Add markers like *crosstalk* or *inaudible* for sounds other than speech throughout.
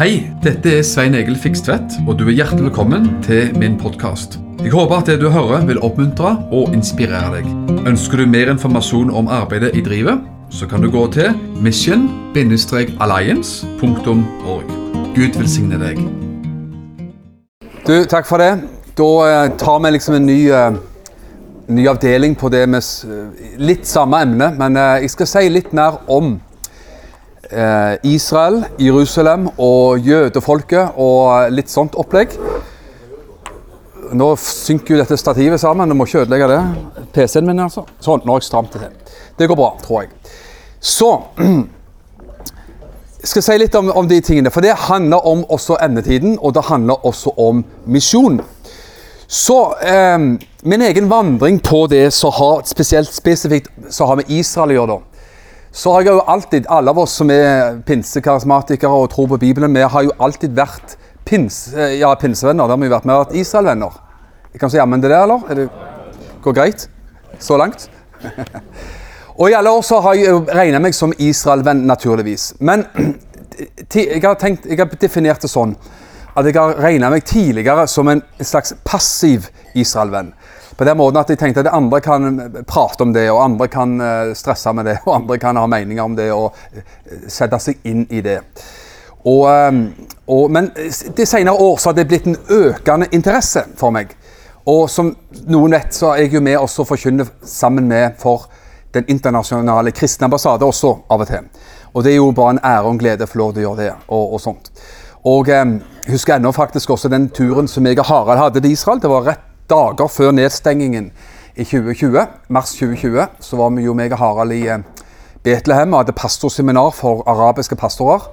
Hei, dette er Svein Egil Fikstvedt, og du er hjertelig velkommen til min podkast. Jeg håper at det du hører vil oppmuntre og inspirere deg. Ønsker du mer informasjon om arbeidet i drivet, så kan du gå til mission-alliance.org. Gud velsigne deg. Du, takk for det. Da eh, tar vi liksom en ny, eh, ny avdeling på det med litt samme emne, men eh, jeg skal si litt mer om eh, Israel, Jerusalem og jødefolket og litt sånt opplegg. Nå synker jo dette stativet sammen, du må ikke ødelegge det. PC-en min, altså. Sånn, nå har jeg stramt det til. Det går bra, tror jeg. Så *clears throat* skal si litt om, om de tingene, for det handler om også endetiden, og det handler også om misjon. Så eh, min egen vandring på det som har spesielt spesifikt så har med Israel å gjøre, da. Så har jeg jo alltid, alle av oss som er pinsekarismatikere og tror på Bibelen, vi har jo alltid vært pins, eh, ja, pinsevenner. Det har vi vært. Vi har vært Israel-venner. Jeg kan si jammen det der, eller? Er det, går greit? Så langt? *laughs* Og i alle år så har jeg jo regnet meg som Israel-venn, naturligvis. Men *clears throat* jeg har, tenkt, jeg har definert det sånn at jeg har regnet meg tidligere som en slags passiv Israel-venn. På den måten at jeg tenkte at andre kan prate om det, og andre kan eh, stresse med det, og andre kan ha meninger om det og eh, sette seg inn i det. Og, eh, og, men de senere år så har det blitt en økende interesse for meg. Og som noen vet, så er jeg jo med også å forkynne sammen med for den internasjonale kristne ambassade også av og til. Og det er jo bare en ære og en glede å få lov til å gjøre det. og, og sånt. Og eh, jeg husker ennå faktisk også den turen som jeg og Harald hadde til Israel. Det var rett dager før nedstengingen i 2020, mars 2020. Så var vi jo meg og Harald i eh, Betlehem og hadde pastorseminar for arabiske pastorer.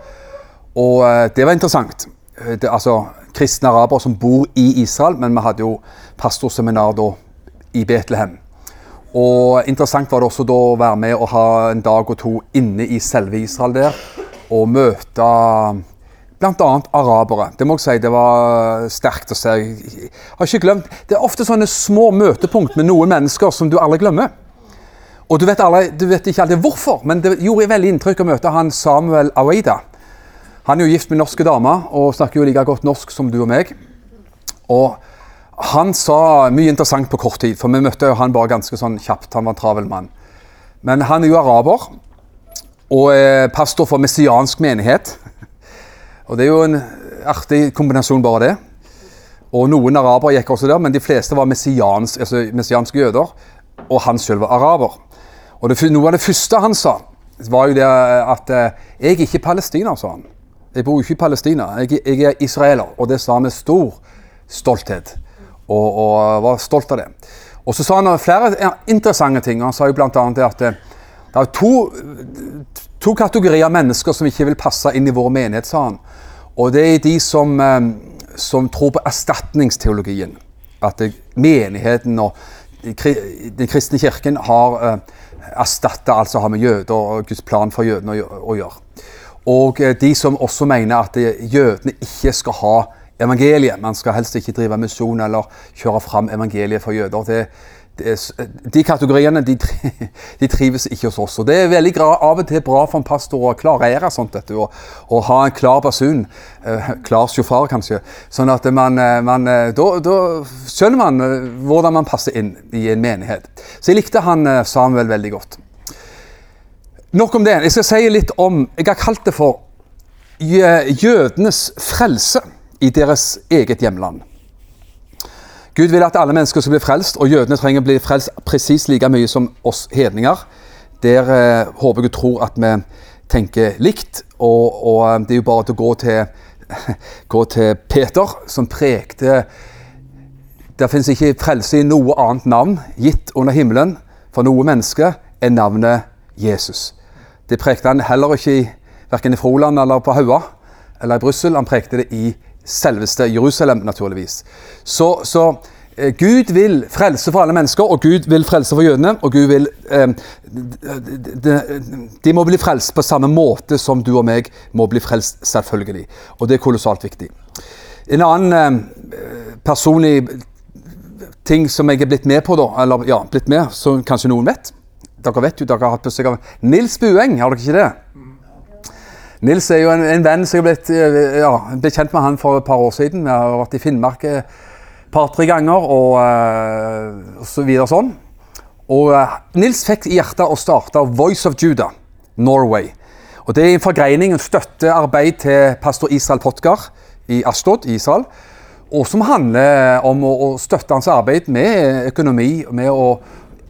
Og eh, det var interessant. Det, altså kristne arabere som bor i Israel, men vi hadde jo pastorseminar da i Betlehem. Og interessant var det også da å være med og ha en dag og to inne i selve Israel der, og møte bl.a. arabere. Det må jeg si, det var sterkt å se. Jeg har ikke glemt Det er ofte sånne små møtepunkt med noen mennesker som du aldri glemmer. Og du vet, aldri, du vet ikke alltid hvorfor, men det gjorde veldig inntrykk å møte han Samuel Aweida. Han er jo gift med norske damer og snakker jo like godt norsk som du og meg. Og han sa mye interessant på kort tid, for vi møtte jo han bare ganske sånn kjapt. Han var en travel mann. Men han er jo araber og er pastor for messiansk menighet. Og det er jo en artig kombinasjon, bare det. Og noen arabere gikk også der, men de fleste var messians, altså messianske jøder. Og han selv var araber. Og det, noe av det første han sa, var jo det at eh, 'Jeg er ikke palestiner', sa han. 'Jeg bor ikke i Palestina. Jeg, jeg er israeler.' Og det sa han med stor stolthet. Og, og var stolt av det. Og så sa han flere interessante ting. Han sa jo bl.a. det at det, det er to, to kategorier mennesker som ikke vil passe inn i vår menighet, sa han. Og det er de som, eh, som tror på erstatningsteologien. At menigheten og den kristne kirken har eh, erstatta altså har med jøder og Guds plan for jødene å, gjøre. Og eh, de som også mener at jødene ikke skal ha evangeliet. Man skal helst ikke drive misjon eller kjøre fram evangeliet for jøder. Det, de kategoriene de, *laughs* de trives ikke hos oss. Og det er veldig av og til bra for en pastor å klarere sånt. dette, og, og ha en klar basun. eh, *laughs* klar sjåfør, kanskje. Sånn at man, eh, man eh, da, da skjønner man eh, hvordan man passer inn i en menighet. Så jeg likte han eh, Samuel veldig godt. Nok om det. Jeg skal si litt om Jeg har kalt det for jødenes frelse i deres eget hjemland. Gud vil at alle mennesker skal bli frelst, og jødene trenger å bli frelst presis like mye som oss hedninger. Der eh, håper jeg og tror at vi tenker likt, og, og eh, det er jo bare til å gå til, *laughs* gå til Peter, som prekte Det fins ikke frelse i noe annet navn gitt under himmelen for noe menneske enn navnet Jesus. Det prekte han heller ikke i, verken i Froland eller på Haua eller i Brussel. Han prekte det i selveste Jerusalem, naturligvis. Så, så eh, Gud vil frelse for alle mennesker, og Gud vil frelse for jødene. Og Gud vil eh, de, de, må bli frelst på samme måte som du og meg må bli frelst, selvfølgelig. Og det er kolossalt viktig. En annen eh, personlig ting som jeg er blitt med på, da, eller ja, blitt med, som kanskje noen vet. Dere vet jo, dere har hatt besøk av Nils Bueng, har dere ikke det? Nils er jo en, en venn som jeg ble, blitt, ja, ble kjent med han for et par år siden. Vi har vært i Finnmark et par-tre ganger og, og, så videre sånn. Og Nils fikk i hjertet å starte Voice of Judah Norway. Og Det er en forgreining, en støttearbeid til pastor Israel Potgar i Ashtod Israel. Og som handler om å, å støtte hans arbeid med økonomi, med å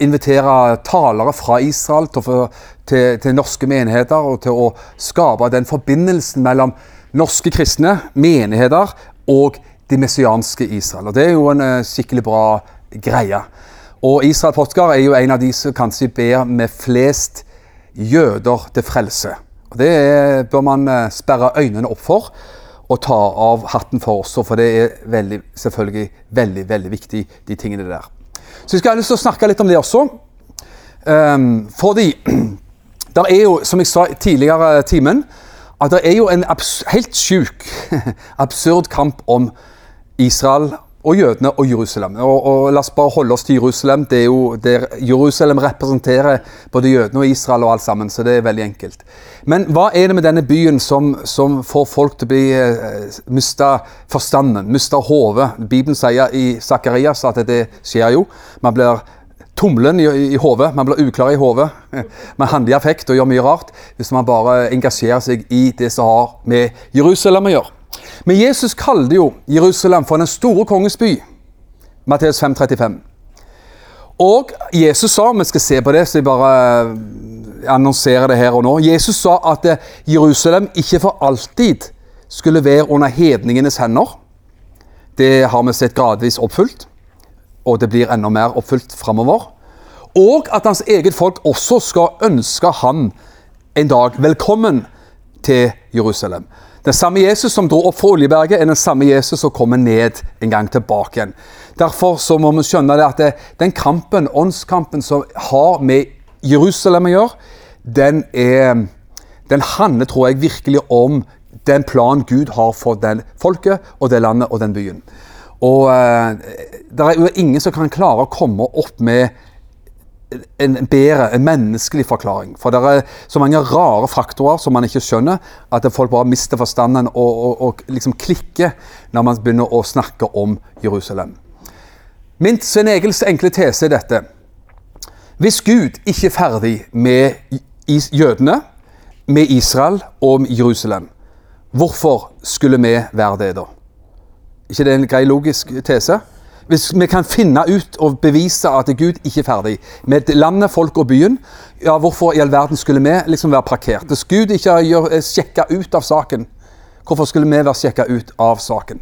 invitere talere fra Israel til, til, til, norske menigheter og til å skape den forbindelsen mellom norske kristne menigheter og det messianske Israel. Og Det er jo en uh, skikkelig bra greie. Og Israel Potgar er jo en av de som kanskje ber med flest jøder til frelse. Og Det bør man uh, sperre øynene opp for og ta av hatten for også, for det er veldig, selvfølgelig veldig, veldig viktig, de tingene der. Så jeg skal ha lyst til å snakke litt om det også. Um, fordi *clears throat* det er jo, som jeg sa tidligere i timen, at det er jo en helt sjuk, *laughs* absurd kamp om Israel og jødene og Jerusalem. Og, og, La oss bare holde oss til Jerusalem. Det er jo der Jerusalem representerer både jødene og Israel og alt sammen, så det er veldig enkelt. Men hva er det med denne byen som, som får folk til å bli eh, miste forstanden, miste hodet? Bibelen sier i Sakarias at det skjer jo. Man blir tumlen i, i hodet, man blir uklar i hodet. *laughs* Man handler i affekt og gjør mye rart hvis man bare engasjerer seg i det som har med Jerusalem å gjøre. Men Jesus kalte jo Jerusalem for den store konges by. Matteus 5,35. Og Jesus sa, vi skal se på det, så jeg bare eh, annonserer det her og nå Jesus sa at eh, Jerusalem ikke for alltid skulle være under hedningenes hender. Det har vi sett gradvis oppfylt, og det blir enda mer oppfylt framover. Og at hans eget folk også skal ønske han en dag velkommen til Jerusalem. Den samme Jesus som dro opp fra Oljeberget, er den samme Jesus som kommer ned en gang tilbake igjen. Derfor så må vi skjønne det at det, den kampen, åndskampen som har med Jerusalem å gjøre, den, er, den handler, tror jeg, virkelig om den planen Gud har for den folket og det landet og den byen. Og eh, Det er jo ingen som kan klare å komme opp med en bedre, en menneskelig forklaring. For det er så mange rare faktorer som man ikke skjønner, at folk bare mister forstanden og, og, og liksom klikker når man begynner å snakke om Jerusalem. Min sin egen enkle tese er dette. Hvis Gud ikke er ferdig med jødene, med Israel og med Jerusalem, hvorfor skulle vi være det da? ikke det er en grei logisk tese? Hvis vi kan finne ut og bevise at Gud ikke er ferdig med landet, folk og byen, ja, hvorfor i all verden skulle vi liksom være parkert? Hvis Gud ikke er sjekka ut av saken, hvorfor skulle vi være sjekka ut av saken?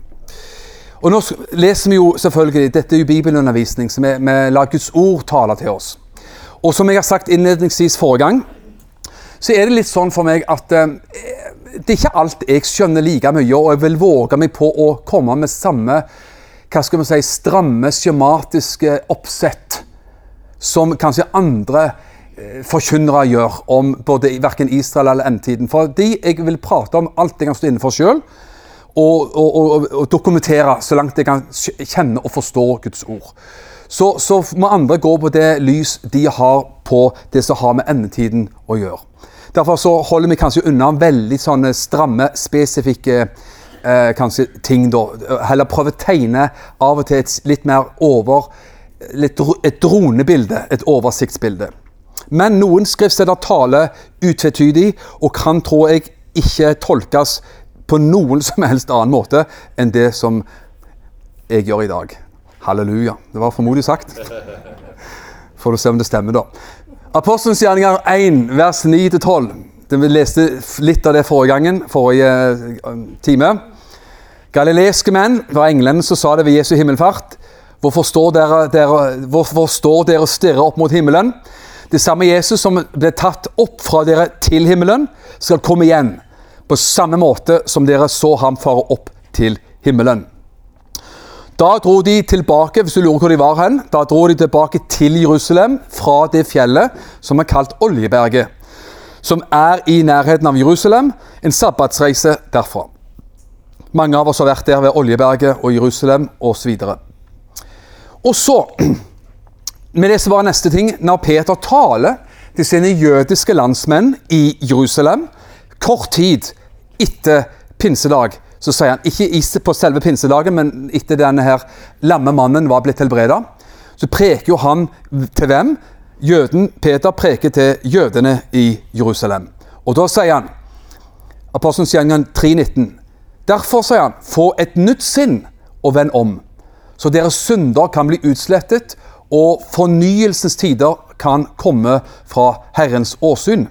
Og Nå leser vi jo selvfølgelig, Dette er jo bibelundervisning, så vi, vi lar Guds ord tale til oss. Og som jeg har sagt innledningsvis forrige gang, så er det litt sånn for meg at eh, det er ikke alt jeg skjønner like mye, og jeg vil våge meg på å komme med samme hva skal vi si, stramme, skjematiske oppsett som kanskje andre eh, forkynnere gjør om både verken Israel eller endtiden. Fordi jeg vil prate om alt jeg kan stå inne for sjøl, og, og, og, og, dokumentere så langt jeg kan kjenne og forstå Guds ord. Så, så, må andre gå på det lys de har på det som har med endetiden å gjøre. Derfor så holder vi kanskje unna veldig sånne stramme, spesifikke eh, kanskje ting, da. Heller prøve å tegne av og til et litt mer over litt, Et dronebilde, et oversiktsbilde. Men noen skriftsteder taler utvetydig og kan, tror jeg, ikke tolkes på noen *laughs* som helst annen måte enn det som jeg gjør i dag. Halleluja. Det var formodig sagt. *laughs* Får du se om det stemmer, da. Apostelens gjerninger 1, vers 9-12. Vi leste litt av det forrige gangen, forrige eh, time. Galileiske menn var englene som sa det ved Jesu himmelfart. Hvorfor står dere, dere, hvorfor står dere og stirrer opp mot himmelen? Det samme Jesus som ble tatt opp fra dere til himmelen, skal komme igjen. På samme måte som dere så ham fare opp til himmelen. Da dro de tilbake hvis du lurer hvor de var hen, da dro de tilbake til Jerusalem fra det fjellet som er kalt Oljeberget, som er i nærheten av Jerusalem, en sabbatsreise derfra. Mange av oss har vært der ved Oljeberget og Jerusalem osv. Og så *clears throat* Med det som var neste ting. Når Peter taler til sine jødiske landsmenn i Jerusalem, kort tid etter pinsedag så sier han, ikke på selve pinsedagen, men etter denne her lamme mannen var blitt helbreda, så preker jo han til hvem? Jøden Peter preker til jødene i Jerusalem. Og da sier han, Apostelens gjengang 3,19, derfor sier han, få et nytt sinn og vend om, så deres synder kan bli utslettet, og fornyelsens tider kan komme fra Herrens åsyn.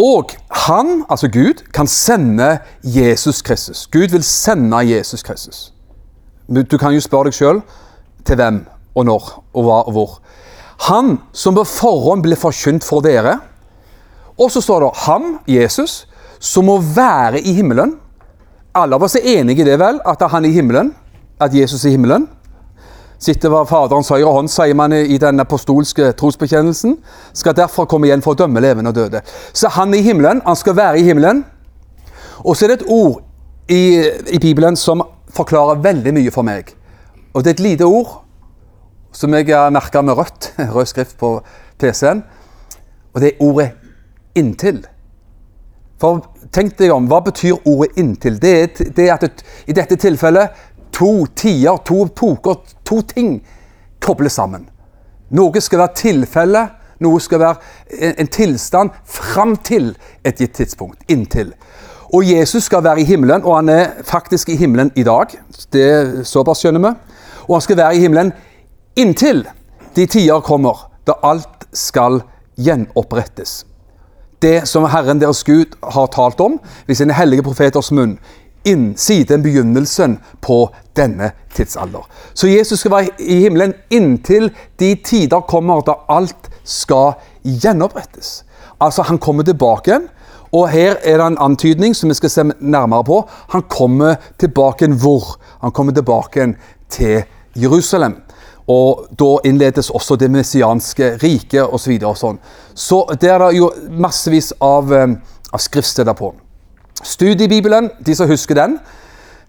Og han, altså Gud, kan sende Jesus Kristus. Gud vil sende Jesus Kristus. Du kan jo spørre deg sjøl til hvem og når og hva og hvor. Han som på forhånd ble forkynt for dere. Og så står det han, Jesus, som må være i himmelen. Alle av oss er enige i det, vel? At han er i himmelen? At Jesus er i himmelen? sitter ved Faderens høyre hånd, sier man i den apostolske trosbekjennelsen. Skal derfor komme igjen for å dømme levende og døde. Så han er i himmelen. Han skal være i himmelen. Og så er det et ord i, i Bibelen som forklarer veldig mye for meg. Og det er et lite ord som jeg har merka med rødt, *laughs* rød skrift på PC-en. Og det er ordet 'inntil'. For tenk deg om, Hva betyr ordet 'inntil'? Det er, det er at det, i dette tilfellet to tider, to epoker, to ting kobles sammen. Noe skal være tilfelle, noe skal være en, tilstand fram til et gitt tidspunkt. Inntil. Og Jesus skal være i himmelen, og han er faktisk i himmelen i dag. Det såpass skjønner vi. Og han skal være i himmelen inntil de tider kommer da alt skal gjenopprettes. Det som Herren deres Gud har talt om ved sine hellige profeters munn inn, siden begynnelsen på denne tidsalder. Så Jesus skal være i himmelen inntil de tider kommer da alt skal gjenopprettes. Altså, han kommer tilbake igjen. Og her er det en antydning som vi skal se nærmere på. Han kommer tilbake hvor? Han kommer tilbake til Jerusalem. Og da innledes også det messianske riket osv. Så, sånn. så det er det jo massevis av, eh, av skriftsteder på. Studiebibelen, de som husker den.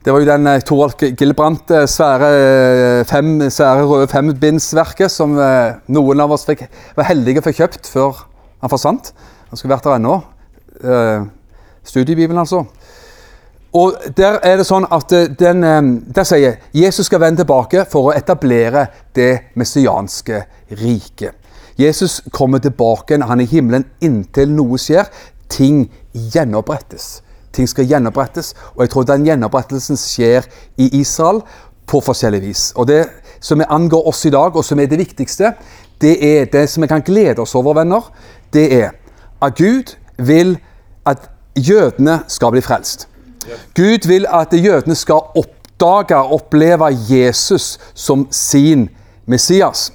Det var jo den eh, Toralf Gilbrandt eh, svære, fem, svære røde fembindsverket som noen av oss fikk, var heldige få kjøpt før han forsvant. Han skulle vært der ennå. Studiebibelen, altså. Og Der er det sånn at den, der sier Jesus skal vende tilbake for å etablere det messianske riket. Jesus kommer tilbake, han er i himmelen inntil noe skjer. Ting gjenopprettes ting skal gjenopprettes. Og jeg tror den gjenopprettelsen skjer i Israel på forskjellig vis. Og det som angår oss i dag, og som er det viktigste, det er det som vi kan glede oss over, venner. Det er at Gud vil at jødene skal bli frelst. Gud vil at jødene skal oppdage og oppleve Jesus som sin Messias.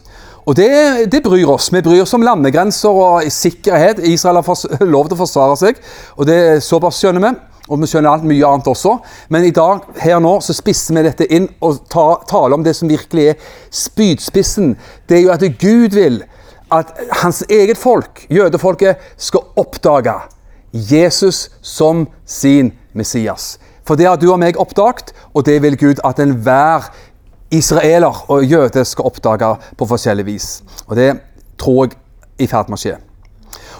Og det, det, bryr oss. Vi bryr oss om landegrenser og sikkerhet. Israel har *laughs* lov til å forsvare seg, og det er såpass skjønner vi og vi skjønner alt mye annet også. Men i dag, her nå, så spisser vi dette inn og ta, taler om det som virkelig er spydspissen. Det er jo at Gud vil at hans eget folk, jødefolket, skal oppdage Jesus som sin Messias. For det har du og meg oppdaget, og det vil Gud at enhver israeler og jøde skal oppdage på forskjellig vis. Og det tror jeg i ferd med å skje.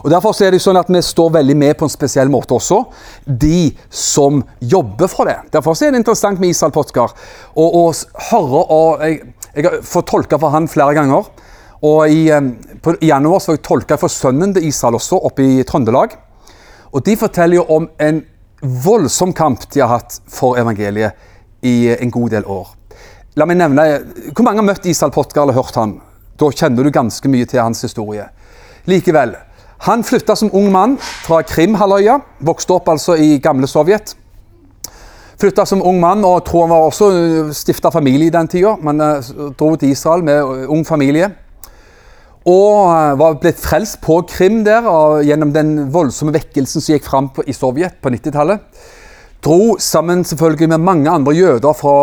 Og Derfor er det sånn at vi står veldig med på en spesiell måte også, de som jobber for det. Derfor er det interessant med Israel Potkar å høre og jeg, jeg har fått tolka for han flere ganger. Og i, på, i januar så var jeg tolka for sønnen til Israel også, oppe i Trøndelag. Og de forteller jo om en voldsom kamp de har hatt for evangeliet i en god del år. La meg nevne, Hvor mange har møtt Israel Potkar eller hørt han? Da kjenner du ganske mye til hans historie. Likevel, han flytta som ung mann fra Krimhalvøya, vokste opp altså i gamle Sovjet. Flytta som ung mann og tror han var også øh, stifta familie i den tida. Men dro til Israel med ung familie. Og uh, var blitt frelst på Krim der og gjennom den voldsomme vekkelsen som gikk fram på, i Sovjet på 90-tallet. Dro sammen selvfølgelig med mange andre jøder fra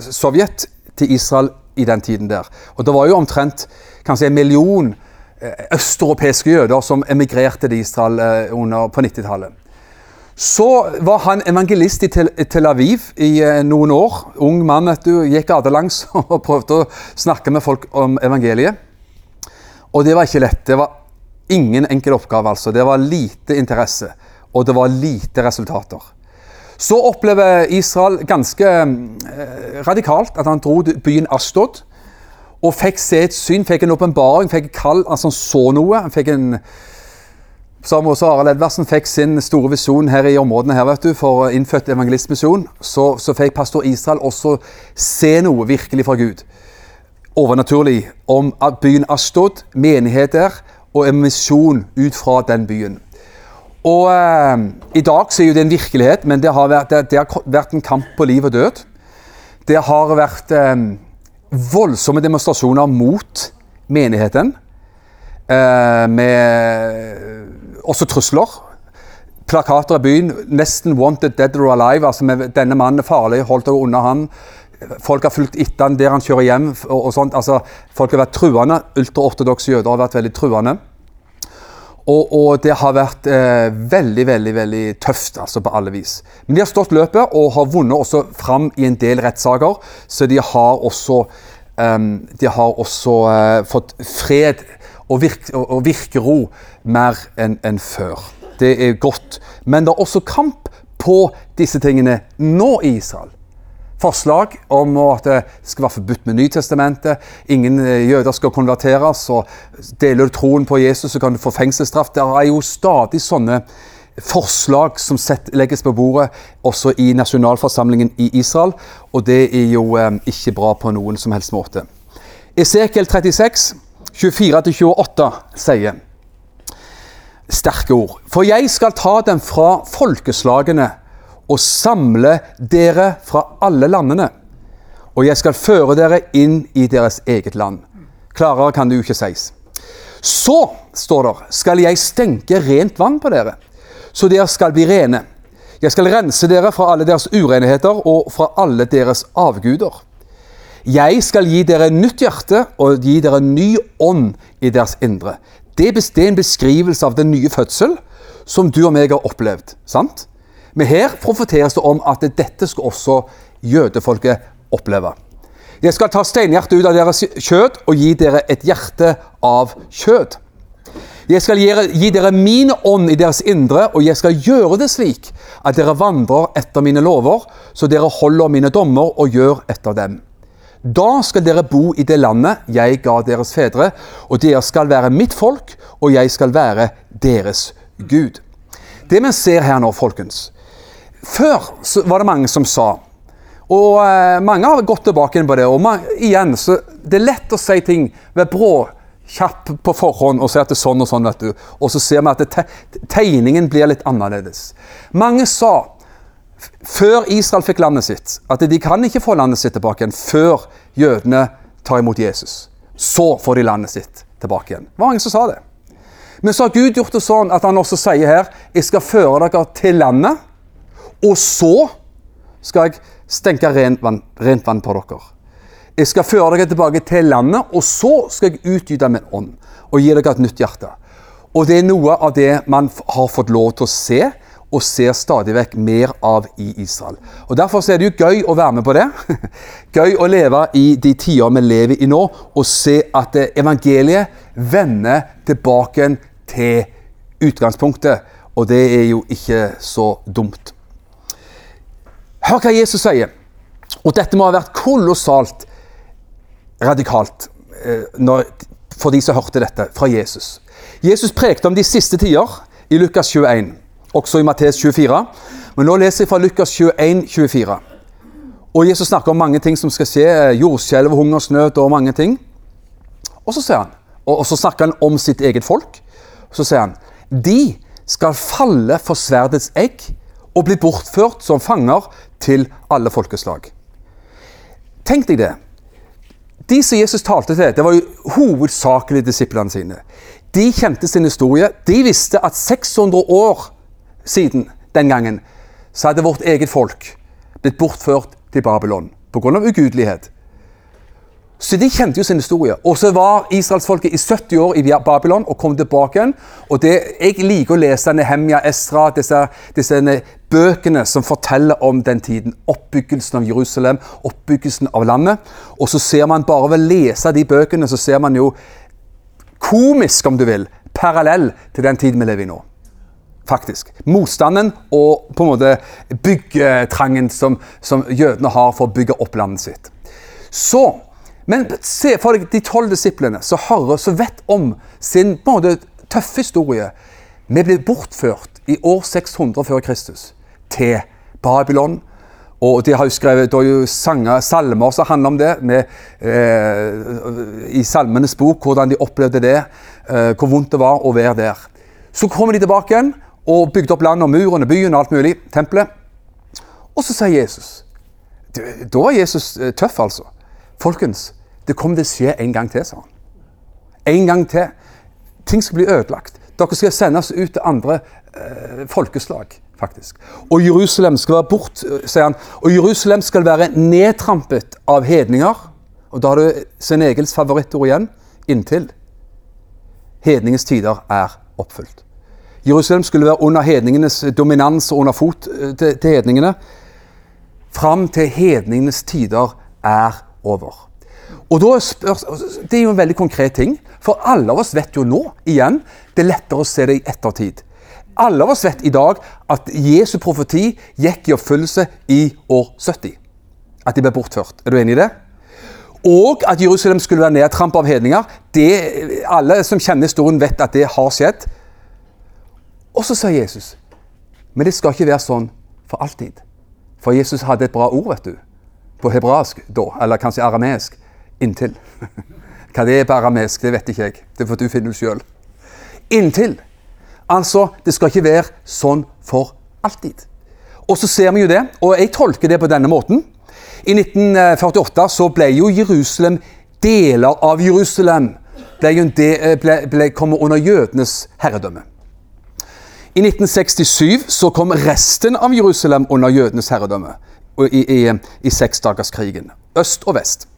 Sovjet til Israel i den tiden der. Og det var jo omtrent kanskje en million Eh, østeuropeiske jøder som emigrerte til Israel eh, under, på 90-tallet. Så var han evangelist i Tel, Aviv i eh, noen år. Ung mann, vet du, gikk gatelangs *laughs* og prøvde å snakke med folk om evangeliet. Og det var ikke lett. Det var ingen enkel oppgave, altså. Det var lite interesse. og det var lite resultater. Så opplever Israel ganske eh, radikalt at han dro til byen Ashtod og fikk se et syn, fikk en åpenbaring, fikk kall, altså han så noe. Han fikk en som også Arild Edvardsen fikk sin store visjon her i områdene her, vet du, for innfødt evangelistmisjon, så, så fikk pastor Israel også se noe virkelig fra Gud. Overnaturlig. Om byen Astod, menigheter og en misjon ut fra den byen. Og eh, I dag så er jo det en virkelighet, men det har vært, det, det har vært en kamp på liv og død. Det har vært eh, voldsomme demonstrasjoner mot menigheten. Eh, med også trusler. Plakater i byen. 'Nesten wanted dead or alive'. altså med 'Denne mannen er farlig, holdt deg unna han'. Folk har fulgt etter han der han kjører hjem. og, og sånt. altså Folk har vært truende. Ultraortodokse jøder har vært veldig truende. Og, og, det har vært eh, veldig veldig, veldig tøft altså på alle vis. Men de har stått løpet og har vunnet også fram i en del rettssaker. Så de har også, um, de har også uh, fått fred og, virke, og virkero mer enn en før. Det er godt. Men det er også kamp på disse tingene nå i Israel forslag om at det skal være forbudt med Nytestamentet. Ingen eh, jøder skal konverteres. og Deler du troen på Jesus, så kan du få fengselsstraff. Det er jo stadig sånne forslag som legges på bordet også i nasjonalforsamlingen i Israel. Og det er jo eh, ikke bra på noen som helst måte. Esekiel 36, 24-28 sier sterke ord. For jeg skal ta dem fra folkeslagene og samle dere fra alle landene. Og jeg skal føre dere inn i deres eget land. Klarere kan det jo ikke sies. Så, står det, skal jeg stenke rent vann på dere, så dere skal bli rene. Jeg skal rense dere fra alle deres urenheter og fra alle deres avguder. Jeg skal gi dere nytt hjerte og gi dere ny ånd i deres indre. Det er en beskrivelse av den nye fødsel som du og meg har opplevd. sant? Men her profeteres det om at dette skal også jødefolket oppleve. Jeg skal ta steinhjertet ut av deres kjød og gi dere et hjerte av kjød. Jeg skal gi dere min ånd i deres indre, og jeg skal gjøre det slik at dere vandrer etter mine lover, så dere holder mine dommer og gjør etter dem. Da skal dere bo i det landet jeg ga deres fedre, og dere skal være mitt folk, og jeg skal være deres Gud. Det vi ser her nå, folkens, før var det mange som sa og eh, mange har gått tilbake på det. og man, igjen, så Det er lett å si ting ved brå, kjapp på forhånd og si at det er sånn og sånn. vet du. Og så ser vi at te, tegningen blir litt annerledes. Mange sa før Israel fikk landet sitt, at de kan ikke få landet sitt tilbake igjen før jødene tar imot Jesus. Så får de landet sitt tilbake igjen. Det var mange som sa det. Men så har Gud gjort det sånn at han også sier her jeg skal føre dere til landet og så skal jeg stenke rent vann, rent vann på dere. Jeg skal føre dere tilbake til landet, og så skal jeg utgyte min ånd og gi dere et nytt hjerte. Og det er noe av det man har fått lov til å se, og ser stadig vekk mer av i Israel. Og Derfor er det jo gøy å være med på det. *laughs* Gøy å leve i de tider vi lever i nå, og se at evangeliet vender tilbake til utgangspunktet. Og det er jo ikke så dumt. Hør hva Jesus sier. Og dette må ha vært kolossalt radikalt eh, for de som hørte dette fra Jesus. Jesus prekte om de siste tider i Lukas 21, også i Mattes 24. Men nå leser jeg fra Lukas 21, 24. Og Jesus snakker om mange ting som skal skje. Eh, jordskjelv, hungersnød og mange ting. Og så, han, og så snakker han om sitt eget folk. Så sier han de skal falle for sverdets egg og bli bortført som fanger til alle folkeslag. Tenk deg det. De som Jesus talte til, det var jo hovedsakelig disiplene sine. De kjente sin historie. De visste at 600 år siden den gangen så hadde vårt eget folk blitt bortført til Babylon pga. ugudelighet. Så de kjente jo sin historie. Og så var israelsfolket i 70 år i Babylon og kom tilbake igjen. Og det, Jeg liker å lese Nehemja, Esra, disse, disse bøkene som forteller om den tiden. Oppbyggelsen av Jerusalem, oppbyggelsen av landet. Og så ser man bare ved å lese de bøkene, så ser man jo komisk, om du vil, parallell til den tiden vi lever i nå. faktisk. Motstanden og på en måte byggetrangen som, som jødene har for å bygge opp landet sitt. Så, Men se for deg de tolv disiplene som hører, som vet om sin på tøffe historie. Vi ble bortført i år 600 før Kristus til Babylon. Og de har jo skrevet er jo sanger, salmer som handler om det, med, eh, i Salmenes bok, hvordan de opplevde det, eh, hvor vondt det var å være der. Så kommer de tilbake igjen og bygde opp landet og murene, byen og alt mulig, tempelet. Og så sier Jesus Da var Jesus eh, tøff, altså. Folkens, det kommer til å skje en gang til, sa han. En gang til. Ting skal bli ødelagt. Dere skal sendes ut til andre eh, folkeslag faktisk. Og Jerusalem skal være bort, sier han. Og Jerusalem skal være nedtrampet av hedninger. Og da har du sin Egils favorittord igjen. Inntil hedningens tider er oppfylt. Jerusalem skulle være under hedningenes dominans og under fot eh, til, til hedningene. Fram til hedningenes tider er over. Og da spør, Det er jo en veldig konkret ting, for alle av oss vet jo nå, igjen, det er lettere å se det i ettertid. Alle av oss vet i dag at Jesu profeti gikk i oppfyllelse i år 70. At de ble bortført. Er du enig i det? Og at Jerusalem skulle være nedtrampa av hedninger. Det, alle som kjenner historien, vet at det har skjedd. Og så sa Jesus Men det skal ikke være sånn for alltid. For Jesus hadde et bra ord, vet du. På hebraisk da, eller kanskje aramesk, Inntil. *laughs* Hva det er på aramesk, det vet ikke jeg. Det får du finne ut sjøl. Inntil. Altså, det skal ikke være sånn for alltid. Og så ser vi jo det, og jeg tolker det på denne måten. I 1948 så ble jo Jerusalem Deler av Jerusalem ble, de, ble, ble kommet under jødenes herredømme. I 1967 så kom resten av Jerusalem under jødenes herredømme i, i, i seksdagerskrigen. Øst og vest.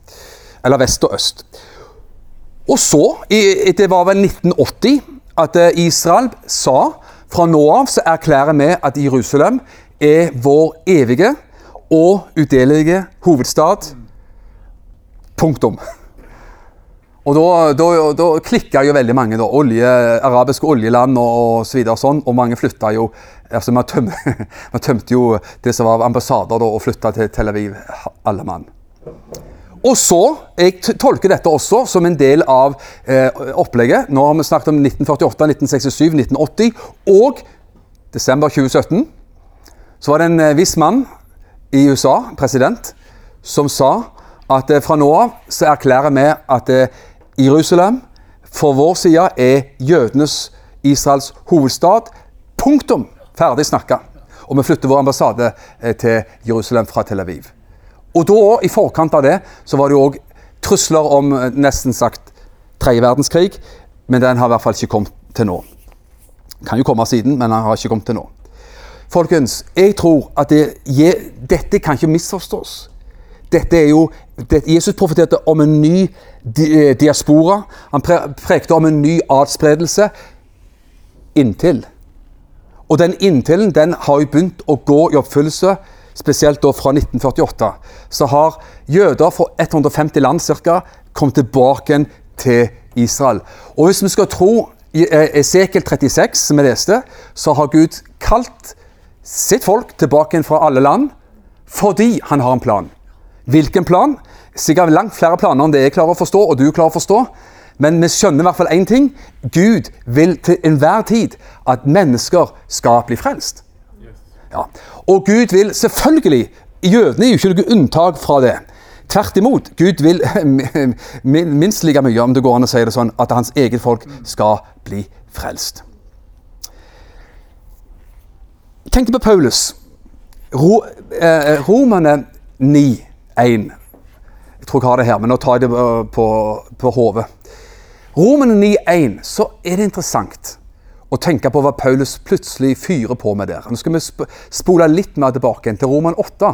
Eller vest og øst. Og så, i, det var vel 1980 at eh, Israel sa fra nå av så erklærer vi at Jerusalem er vår evige og udelelige hovedstad. Punktum. Og da, da, da klikka jo veldig mange. da, olje, Arabiske oljeland og, og så videre og sånn, og mange flytta jo altså Man *laughs* man tømte jo det som var ambassader, da, og flytta til Tel Aviv, alle mann. Og så, Jeg tolker dette også som en del av eh, opplegget. Nå har vi snakket om 1948, 1967, 1980 og desember 2017. Så var det en eh, viss mann i USA, president, som sa at eh, fra nå av så erklærer vi at eh, Jerusalem for vår side er jødenes Israels hovedstad. Punktum! Ferdig snakka. Og vi flytter vår ambassade eh, til Jerusalem fra Tel Aviv. Og da, i forkant av det, så var det jo òg trusler om eh, nesten sagt tredje verdenskrig, men den har i hvert fall ikke kommet til nå. Kan jo komme siden, men den har ikke kommet til nå. Folkens, jeg tror at det, dette kan ikke misforstås. Dette er jo, det, Jesus profeterte om en ny eh, diaspora. Han pre, prekte om en ny adspredelse inntil. Og den inntilen den har jo begynt å gå i oppfyllelse spesielt da fra 1948, så har jøder fra 150 land cirka, kommet tilbake til Israel. Og hvis vi skal tro i eh, Esekiel 36, som vi leste, så har Gud kalt sitt folk tilbake fra alle land fordi han har en plan. Hvilken plan? Sikkert langt flere planer enn det jeg klarer å forstå, og du klarer å forstå. Men vi skjønner i hvert fall én ting. Gud vil til enhver tid at mennesker skal bli frelst. Ja. Og Gud vil selvfølgelig Jødene er jo ikke noe unntak fra det. Tvert imot. Gud vil *laughs* minst like mye, om det går an å si det sånn, at hans eget folk skal bli frelst. Tenk på Paulus. Ro, eh, Romerne 9, 1. Jeg tror jeg har det her, men nå tar jeg det på, på hodet. Romerne 9, 1, så er det interessant å tenke på hva Paulus plutselig fyrer på med der. Nå skal vi spole litt mer tilbake til Roman 8.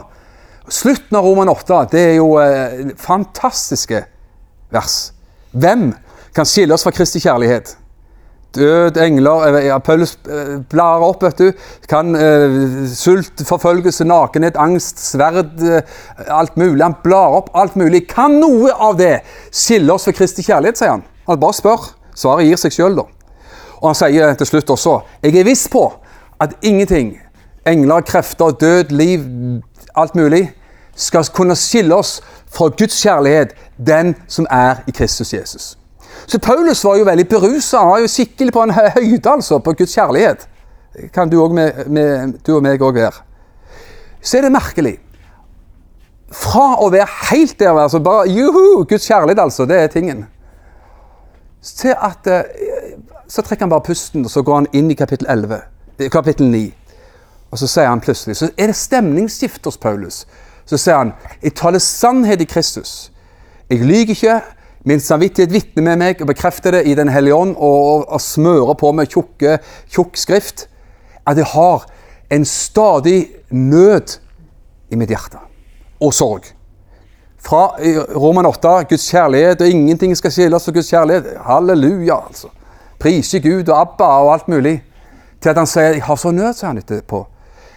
Slutten av Roman 8 det er jo eh, fantastiske vers. Hvem kan skille oss fra Kristi kjærlighet? Død, engler eh, ja, eh, blar opp, vet du. Kan eh, Sult, forfølgelse, nakenhet, angst, sverd, eh, alt mulig. Han blar opp alt mulig. Kan noe av det skille oss fra Kristi kjærlighet, sier han. Han bare spør. Svaret gir seg sjøl, da. Og han sier til slutt også Jeg er viss på at ingenting, engler, krefter, død, liv, alt mulig, skal kunne skille oss fra Guds kjærlighet, den som er i Kristus Jesus. Så Paulus var jo veldig berusa. Han var jo skikkelig på en høyde altså, på Guds kjærlighet. Kan du, med, med, du og meg òg være. Så er det merkelig. Fra å være helt der, altså bare juhu, Guds kjærlighet, altså, det er tingen. Til at eh, Så trekker han bare pusten, og så går han inn i kapittel 11, eh, kapittel 9. Og så sier han plutselig Så er det stemningsskift hos Paulus. Så sier han Jeg taler sannhet i Kristus. Jeg lyver ikke. Min samvittighet vitner med meg og bekrefter det i Den hellige ånd og, og, og smører på med tjukke, tjukk skrift. At jeg har en stadig nød i mitt hjerte. Og sorg. Fra Roman 8, Guds kjærlighet, og ingenting skal skilles fra Guds kjærlighet. Halleluja, altså. Prise Gud og Abba og alt mulig. Til at han sier 'Jeg har så nød', sier han etterpå.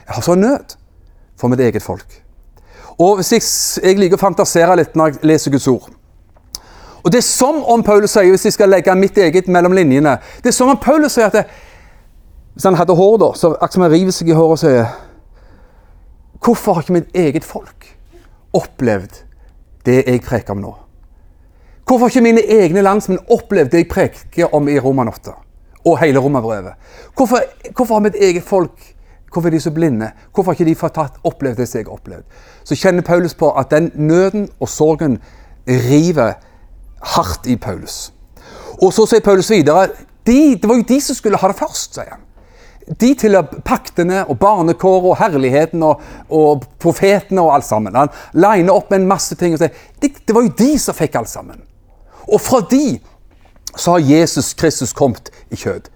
Jeg har så nød for mitt eget folk. Og hvis jeg, jeg liker å fantasere litt når jeg leser Guds ord Og det er som om Paulus sier, hvis jeg skal legge mitt eget mellom linjene Det er som om Paulus sier at det, Hvis han hadde hår, da, så akkurat som han river seg i håret og sier Hvorfor har ikke mitt eget folk opplevd det jeg preker om nå? Hvorfor har ikke mine egne landsmenn opplevd det jeg preker om i Roman 8? Og hele Romerbrevet? Hvorfor, hvorfor har mitt eget folk Hvorfor er de så blinde? Hvorfor har ikke de fått tatt, opplevd det som jeg har opplevd? Så kjenner Paulus på at den nøden og sorgen river hardt i Paulus. Og så sier Paulus videre de, det var jo de som skulle ha det først, sier han. De tilhører paktene og barnekåret og herligheten og, og, profetene og alt sammen. Han liner opp med en masse ting og sier det, det var jo de som fikk alt sammen. Og fra de så har Jesus Kristus kommet i kjød.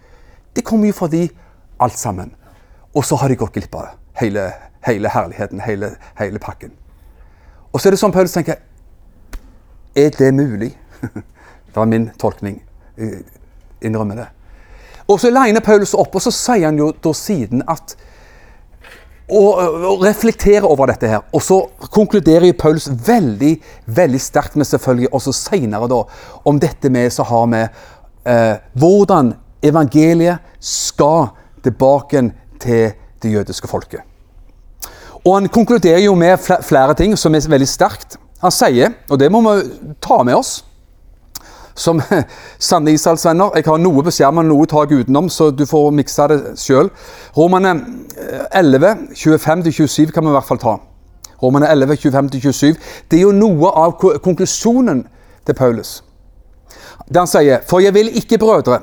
Det kommer jo fra de alt sammen. Og så har de gått glipp av hele, hele herligheten, hele, hele, pakken. Og så er det sånn Paulus tenker Er det mulig? Det var min tolkning. Jeg innrømmer det. Og så liner Paulus opp, og så sier han jo da siden at og, reflekterer over dette her. Og så konkluderer Paulus veldig veldig sterkt med selvfølgelig også senere da, om dette med som har med eh, hvordan evangeliet skal tilbake til det jødiske folket. Og Han konkluderer jo med flere ting som er veldig sterkt. Han sier, og det må vi ta med oss som *laughs* sanne Israelsvenner Jeg har noe på skjermen, noe tak utenom, så du får mikse det sjøl. Romane 11, 25-27 kan vi i hvert fall ta. Romane 11, 25-27. Det er jo noe av konklusjonen til Paulus. Der han sier For jeg vil ikke, brødre,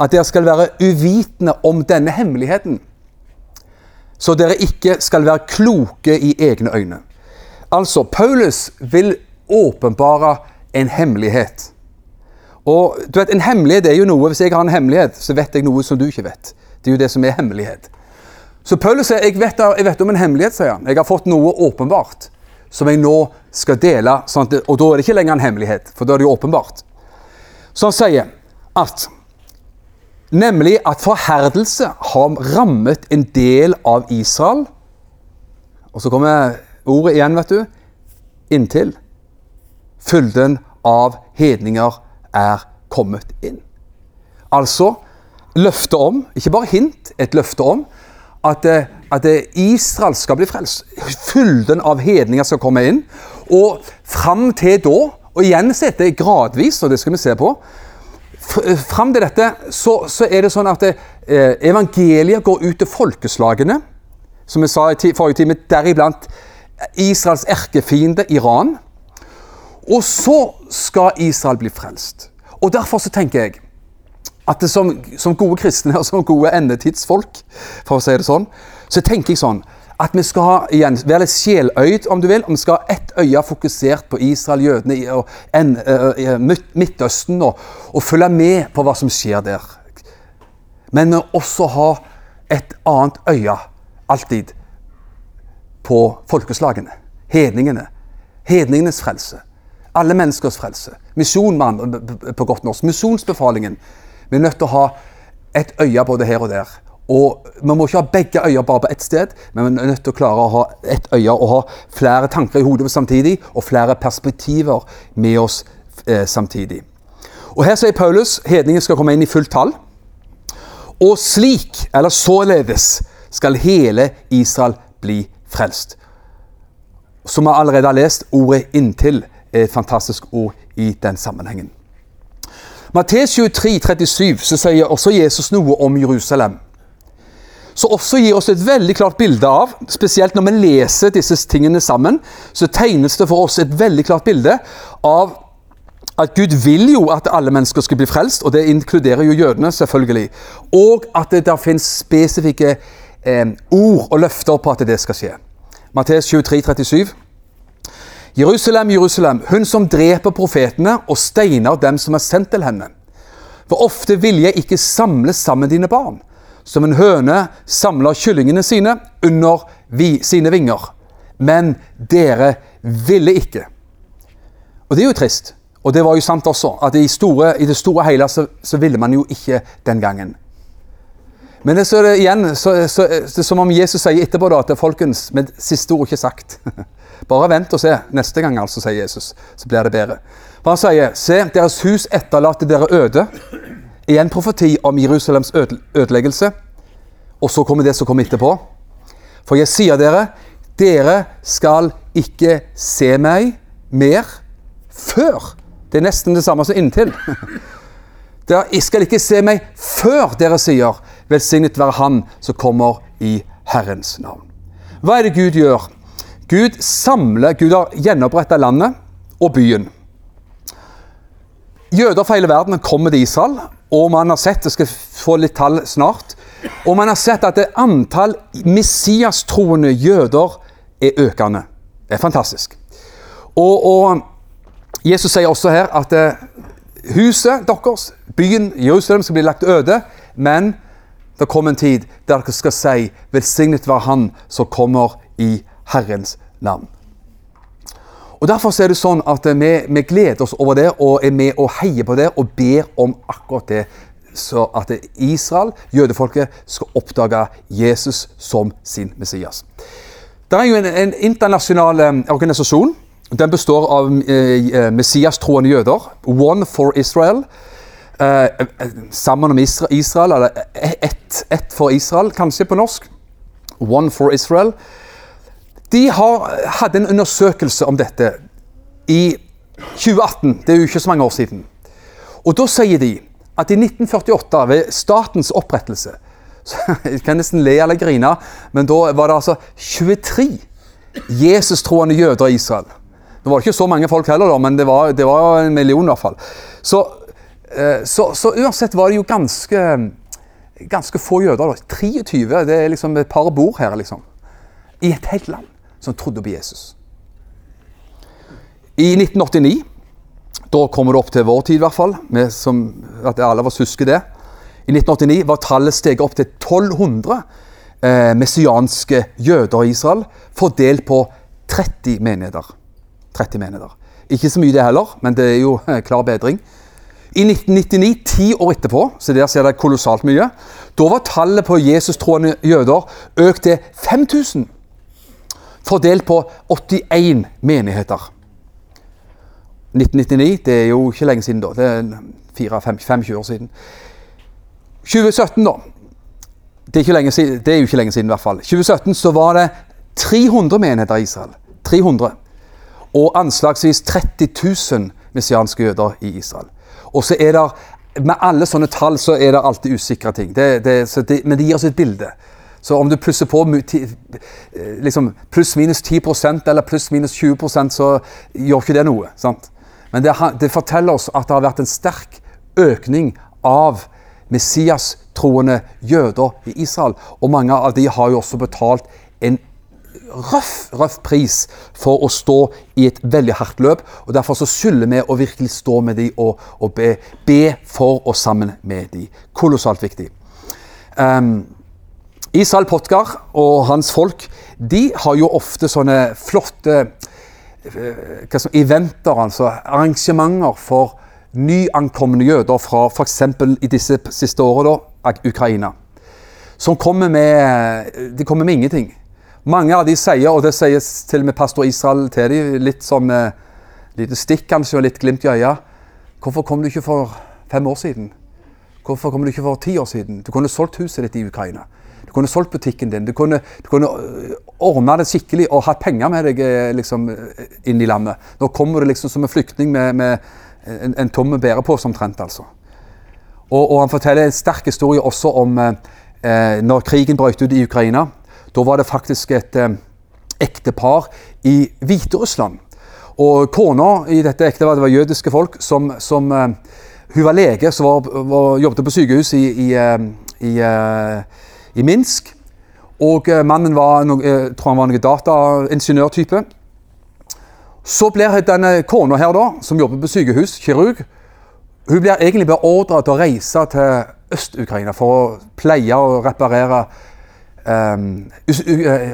at dere skal være uvitende om denne hemmeligheten så dere ikke skal være kloke i egne øyne. Altså, Paulus vil åpenbare en hemmelighet. Og du vet, En hemmelighet er jo noe Hvis jeg har en hemmelighet, så vet jeg noe som du ikke vet. Det er jo det som er hemmelighet. Så Paulus sier jeg vet, jeg vet om en hemmelighet, sier han. Jeg har fått noe åpenbart som jeg nå skal dele. Sånn at, og da er det ikke lenger en hemmelighet, for da er det jo åpenbart. Så han sier at Nemlig at forherdelse har rammet en del av Israel. Og så kommer ordet igjen, vet du. Inntil fylden av hedninger er kommet inn. Altså løftet om, ikke bare hint, et løfte om at, eh, at Israel skal bli frelst. Fylden av hedninger skal komme inn. Og fram til da, og igjen så det gradvis, og det skal vi se på Eh, fram til dette så, så, er det sånn at eh, evangeliet går ut til folkeslagene. Som vi sa i forrige time, deriblant Israels erkefiende Iran. Og så skal Israel bli frelst. Og Derfor så tenker jeg at som, som, gode kristne og som gode endetidsfolk, for å si det sånn, så tenker jeg sånn at vi skal igjen, være litt sjeløyd, om du vil. og Vi skal ha ett øye fokusert på Israel, jødene og en, uh, Midtøsten, og, og, følge med på hva som skjer der. Men vi også ha et annet øye, alltid, på folkeslagene. Hedningene. Hedningenes frelse. Alle menneskers frelse. Misjon, på godt norsk. Misjonsbefalingen. Vi er nødt til å ha et øye både her og der. Og Vi må ikke ha begge øyne bare på ett sted, men vi er nødt til å klare å ha ett øye og ha flere tanker i hodet samtidig, og flere perspektiver med oss eh, samtidig. Og Her sier Paulus hedningen skal komme inn i fullt tall. Og slik, eller således, skal hele Israel bli frelst. Som vi allerede har lest, ordet 'inntil' et fantastisk ord i den sammenhengen. Mattes 23, 37, så sier også Jesus noe om Jerusalem. Så også gir oss et veldig klart bilde av, spesielt når vi leser disse tingene sammen, så tegnes det for oss et veldig klart bilde av at Gud vil jo at alle mennesker skal bli frelst, og det inkluderer jo jødene, selvfølgelig. Og at det der finnes spesifikke eh, ord og løfter på at det skal skje. Mattes 23, 37. Jerusalem, Jerusalem, hun som dreper profetene og steiner dem som er sendt til henne. For ofte vil jeg ikke samle sammen dine barn, som en høne samler kyllingene sine under vi, sine vinger. Men dere ville ikke. Og det er jo trist. Og det var jo sant også, at i, store, i det store hele så, så, ville man jo ikke den gangen. Men det, så er det igjen så, så, det er som om Jesus sier etterpå da, at folkens, med siste ord ikke sagt. *laughs* Bare vent og se. Neste gang, altså, sier Jesus, så blir det bedre. For han sier, se, deres hus etterlater dere øde. Igjen profeti om Jerusalems ødeleggelse. Og så kommer det som kommer etterpå. For jeg sier dere, dere skal ikke se meg mer før det er nesten det samme som inntil. *laughs* Dere skal ikke se meg før dere sier 'Velsignet være Han som kommer i Herrens navn'. Hva er det Gud gjør? Gud samler, Gud har gjenoppretta landet og byen. Jøder fra hele verden kommer til Israel, og man har sett det skal få litt tall snart, og man har sett at det antall Messias-troende jøder er økende. Det er fantastisk. Og, og Jesus sier også her at eh, huset deres, byen Jerusalem, skal bli lagt øde. Men det kommer en tid der dere skal si 'Velsignet var Han som kommer i Herrens navn'. Og Derfor er det sånn at vi, vi, gleder oss over det og er med og heier på det og ber om akkurat det. Så at Israel, jødefolket, skal oppdage Jesus som sin Messias. Det er jo en, en internasjonal eh, organisasjon den består av eh, eh Messias-troende jøder. One for Israel. Eh, eh sammen om Israel, eller ett et for Israel, kanskje på norsk. One for Israel. De har, hadde en undersøkelse om dette i 2018. Det er jo ikke så mange år siden. Og Da sier de at i 1948, ved statens opprettelse *laughs* så Jeg kan nesten le eller grine, men da var det altså 23 Jesus-troende jøder i Israel. Det var ikke så mange folk heller, da, men det var, det var en million i hvert fall. Så, eh, så, så, uansett var det jo ganske, ganske få jøder. Da. 23. Det er liksom et par bord her, liksom. I et helt land som trodde på Jesus. I 1989 da kommer det opp til vår tid, i hvert fall. Som, at alle av oss husker det. I 1989 var tallet steget opp til 1200 eh, messianske jøder i Israel, fordelt på 30 menigheter. 30 menigheter. Ikke så mye det heller, men det er jo klar bedring. I 1999, ti år etterpå, så der ser det kolossalt mye, da var tallet på Jesus-troende jøder økt til 5000. Fordelt på 81 menigheter. 1999, det er jo ikke lenge siden da. Det er 25 år siden. 2017, da. Det er, siden, det er, jo ikke lenge siden, i hvert fall. 2017 så var det 300 menigheter i Israel. 300 og anslagsvis 30 000 messianske jøder i Israel. Og så er det Med alle sånne tall så er det alltid usikre ting. Det, det, det, men det gir oss et bilde. Så om du plusser på liksom pluss-minus 10% eller pluss-minus 20% så gjør ikke det noe. sant? Men det, det, forteller oss at det har vært en sterk økning av Messias-troende jøder i Israel. Og mange av de har jo også betalt en røff, røff pris for å stå i et veldig hardt løp. og Derfor så skylder vi å virkelig stå med dem og, og be, be, for og sammen med dem. Kolossalt viktig. Um, Israel Potgar og hans folk de har jo ofte sånne flotte uh, hva som, eventer, altså arrangementer for nyankomne jøder fra f.eks. i disse siste årene, da, Ukraina. Som kommer med, de kommer med ingenting. Mange av de sier, og det sier til og med pastor Israel til dem, litt som eh, lite stikk kanskje, og litt glimt i øya Hvorfor kom du ikke for fem år siden? Hvorfor kom du ikke for ti år siden? Du kunne solgt huset ditt i Ukraina. Kunne solgt butikken din. Du kunne, du kunne øh, ordna det skikkelig og hatt penger med deg eh, liksom, eh, inn i landet. Nå kommer du liksom som en flyktning med, med en, en tom bærepose omtrent, altså. Og, og, han forteller en sterk historie også om eh, når krigen brøt ut i Ukraina. Da var det faktisk et eh, ektepar i Hviterussland. Og kona i dette ekteparet var jødiske folk som, som eh, Hun var lege som jobbet på sykehus i, i, i, i Minsk. Og mannen var, jeg tror han var noen dataingeniørtype. Så blir denne kona her, da, som jobber på sykehus, kirurg, hun blir egentlig beordra til å reise til Øst-Ukraina for å pleie og reparere um,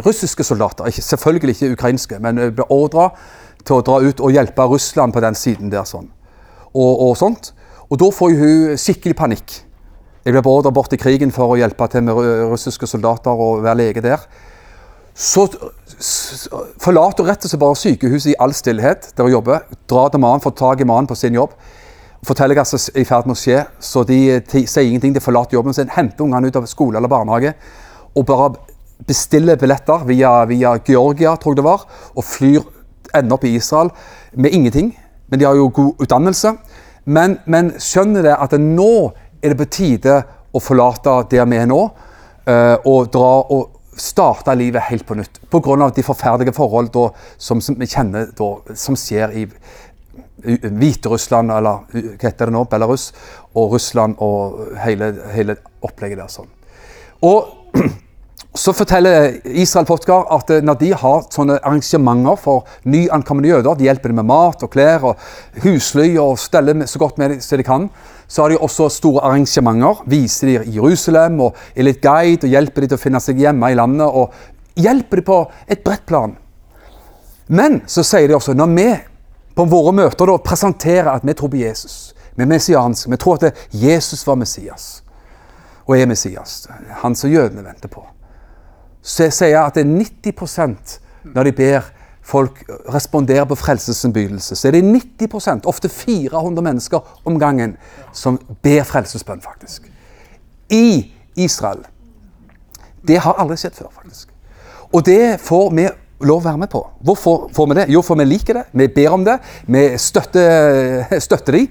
russiske soldater. Selvfølgelig ikke ukrainske, men beordra til å dra ut og hjelpe Russland på den siden der. sånn. Og, og sånt. Og da får hun skikkelig panikk. Jeg ble beordret bort til krigen for å hjelpe til med russiske soldater og være lege der. Så forlater rett og slett bare sykehuset i all stillhet der hun jobber. Drar til mannen, får tak i mannen på sin jobb forteller hva som er i ferd med å skje. Så de, de sier ingenting. De forlater jobben sin, henter ungene ut av skole eller barnehage og bare bestiller billetter via, via Georgia, tror jeg det var, og flyr ender opp i Israel med ingenting. Men de har jo god utdannelse. Men, men skjønner det at det nå er det på tide å forlate der vi er nå, uh, og dra og starte livet helt på nytt. Pga. de forferdelige forhold da, som, som, vi kjenner da, som skjer i Hviterussland, eller hva heter det nå, Belarus, og Russland og hele, hele opplegget der. sånn. Og *clears throat* så forteller Israel Potkar at når de har sånne arrangementer for nyankomne jøder, de hjelper dem med mat og klær og husly og steller så godt med dem som de kan, så har de også store arrangementer. Viser de i Jerusalem og er litt guide og hjelper de til å finne seg hjemme i landet. og Hjelper de på et bredt plan. Men så sier de også når vi på våre møter da, presenterer at vi tror på Jesus. Vi er messianske. Vi tror at Jesus var Messias og er Messias. Han som jødene venter på. Så jeg sier at det er 90% når de ber folk responderer på frelsesinnbydelse, så er det 90% ofte 400 mennesker om gangen, som ber frelsesbønn, faktisk. I Israel. Det har aldri skjedd før, faktisk. Og det får vi lov å være med på. Hvorfor får vi det? Jo, for vi liker det. Vi ber om det. Vi støtter, *laughs* støtter de,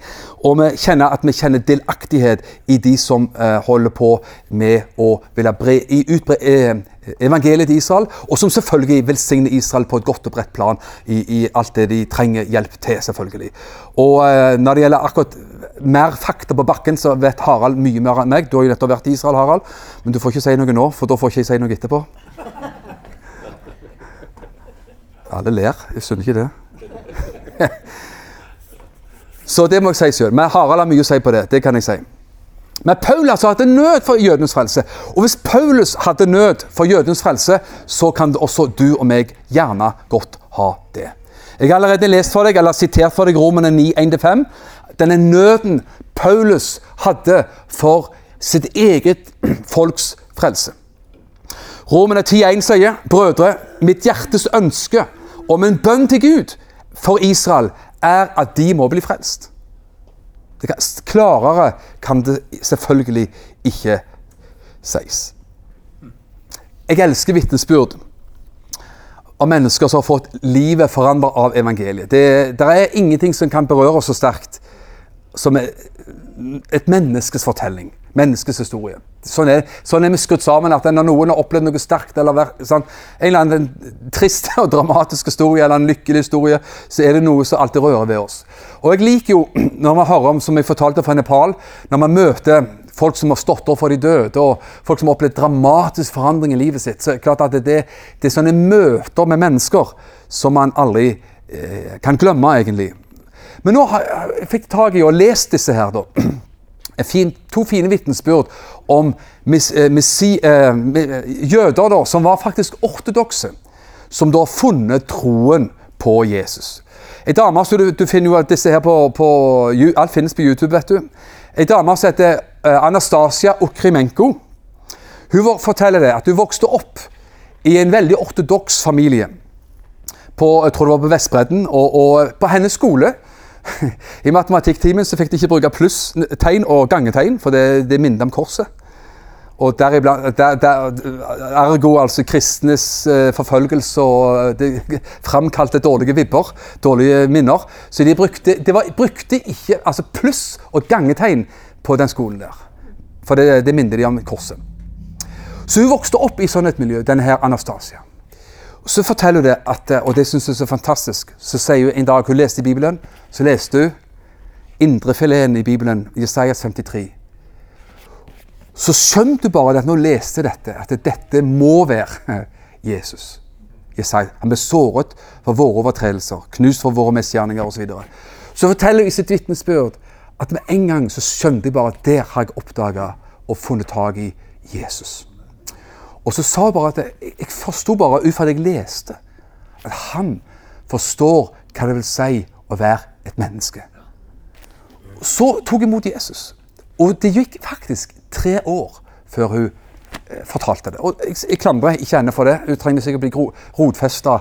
og vi kjenner at vi kjenner delaktighet i de som uh, holder på med å ville bre, utbre uh, evangeliet til Israel, og som selvfølgelig velsigner Israel på et godt og bredt plan i, i alt det de trenger hjelp til. selvfølgelig. Og uh, Når det gjelder akkurat mer fakta på bakken, så vet Harald mye mer enn meg. Du har jo nettopp vært i Israel, Harald, men du får ikke si noe nå, for da får ikke jeg si noe etterpå. Alle ler. Jeg skjønner ikke det. *laughs* Så det må jeg si sjøl. Men Harald har mye å si på det. Det kan jeg si. Men Paulus hadde nød for jødenes frelse. Og hvis Paulus hadde nød for jødenes frelse, så kan også du og meg gjerne godt ha det. Jeg har allerede lest for deg, eller sitert for deg Romene 9, 1-5. Denne nøden Paulus hadde for sitt eget *clears throat* folks frelse. Romene 10,1 sier, 'Brødre, mitt hjertes ønske' om en bønn til Gud for Israel er at de må bli frelst. Kan, klarere kan det selvfølgelig ikke sies. Jeg elsker vitnesbyrd om mennesker som har fått livet forandret av evangeliet. Det, det er ingenting som kan berøre oss så sterkt som er et menneskes fortelling. Menneskets historie. Sånn er, sånn er vi skrudd sammen. at Når noen har opplevd noe sterkt, eller sånn, en eller annen trist og dramatisk historie, eller en lykkelig historie, så er det noe som alltid rører ved oss. Og Jeg liker jo, *clears throat* når vi hører om, som jeg fortalte fra Nepal, når man møter folk som har stått opp for de døde, og folk som har opplevd dramatisk forandring i livet sitt, så er det klart at det, det, er sånne møter med mennesker som man aldri eh, kan glemme, egentlig. Men nå jeg fikk tak i og lest disse her, da fin, to fine vitnesbyrd om eh, messi, eh, jøder da, som var faktisk ortodokse, som da har funnet troen på Jesus. Ei dame, du, du, finner jo disse her på, på, Alt finnes på YouTube, vet du. Ei dame som heter eh, Anastasia Okrimenko. Hun forteller det at hun vokste opp i en veldig ortodoks familie. På, jeg tror det var på Vestbredden. Og, og på hennes skole *laughs* I matematikktimen så fikk de ikke bruke plusstegn og gangetegn, for det, det minnet om korset. Og deriblant, der, der, ergo altså kristnes eh, forfølgelse og det *laughs* framkalte dårlige vibber, dårlige minner. Så de brukte, de var, brukte ikke altså pluss og gangetegn på den skolen der. For det, det minner de om korset. Så hun vokste opp i sånn et miljø, denne her Anastasia. Så forteller hun det at, og det syns hun er så fantastisk, så sier hun en dag hun leste i Bibelen, så leste hun indrefileten i Bibelen, Jesajas 53 så skjønte hun bare at når hun leste dette, at dette må være Jesus. Jesaja. Han ble såret for våre overtredelser, knust for våre misgjerninger osv. Så, videre. så forteller hun i sitt vitnesbyrd at med en gang så skjønte jeg bare at der har jeg oppdaga og funnet tak i Jesus. Og så sa hun bare at jeg, jeg forsto bare ut fra det jeg leste, at han forstår hva det vil si å være et menneske. Så tok jeg imot Jesus. Og det gikk faktisk tre år før hun eh, fortalte det. Og jeg, jeg klandrer ikke henne for det. Hun trenger sikkert bli rotfesta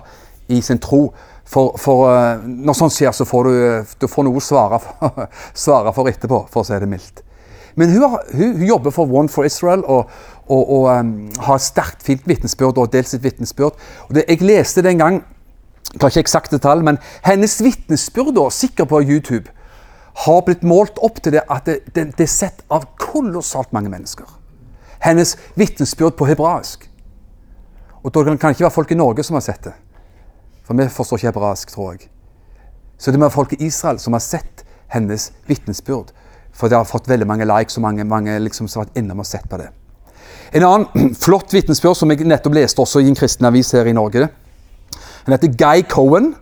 i sin tro. For, for uh, når sånt skjer, så får du, du får noe å svare for, *laughs* svare for, etterpå, for å si det mildt. Men hun, har, hun, hun jobber for One for Israel og, og, og um, et sterkt fint vitnesbyrd og delt sitt vitnesbyrd. Jeg leste den gang jeg har ikke eksakte tall, men hennes vitnesbyrd, sikkert på YouTube, har blitt målt opp til det at det, det, det er sett av kolossalt mange mennesker. Hennes vitnesbyrd på hebraisk. Og da kan det ikke være folk i Norge som har sett det. For vi forstår ikke hebraisk, tror jeg. Så det må være folk i Israel som har sett hennes vitnesbyrd. For det har fått veldig mange likes, og mange, mange liksom som har vært innom og sett på det. En annen *clears throat* flott vitnesbyrd som jeg nettopp leste også i en kristen avis her i Norge. Han heter Guy Cohen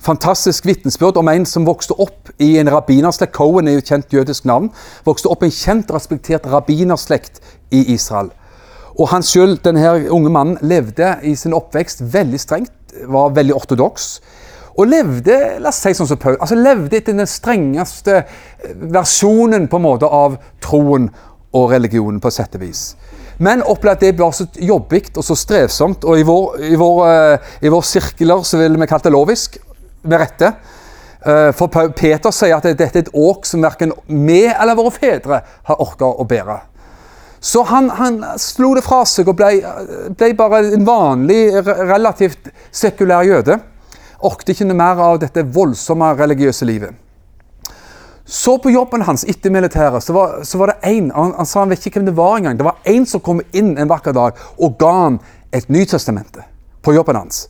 fantastisk vitnesbyrd om en som vokste opp i en rabbinerslekt. Cohen er jo et kjent jødisk navn. Vokste opp i en kjent, respektert rabbinerslekt i Israel. Og han selv, denne unge mannen, levde i sin oppvekst veldig strengt, var veldig ortodoks. Og levde la oss si sånn som Paul, altså levde etter den strengeste versjonen på en måte av troen og religionen, på sett og vis. Men opplevde at det var så jobbig og så strevsomt. Og i vår, i vår, uh, i vår sirkler så ville vi kalt det lovisk med rette. Eh, for Peter sier at dette er et åk som verken vi eller våre fedre har orka å bære. Så han, han, slo det fra seg og ble, ble, bare en vanlig, relativt sekulær jøde. Orket ikke noe mer av dette voldsomme religiøse livet. Så på jobben hans etter militæret så var, så var det en, han, han, sa han vet ikke hvem det var engang. Det var en som kom inn en vakker dag og ga han et Nytestamente på jobben hans.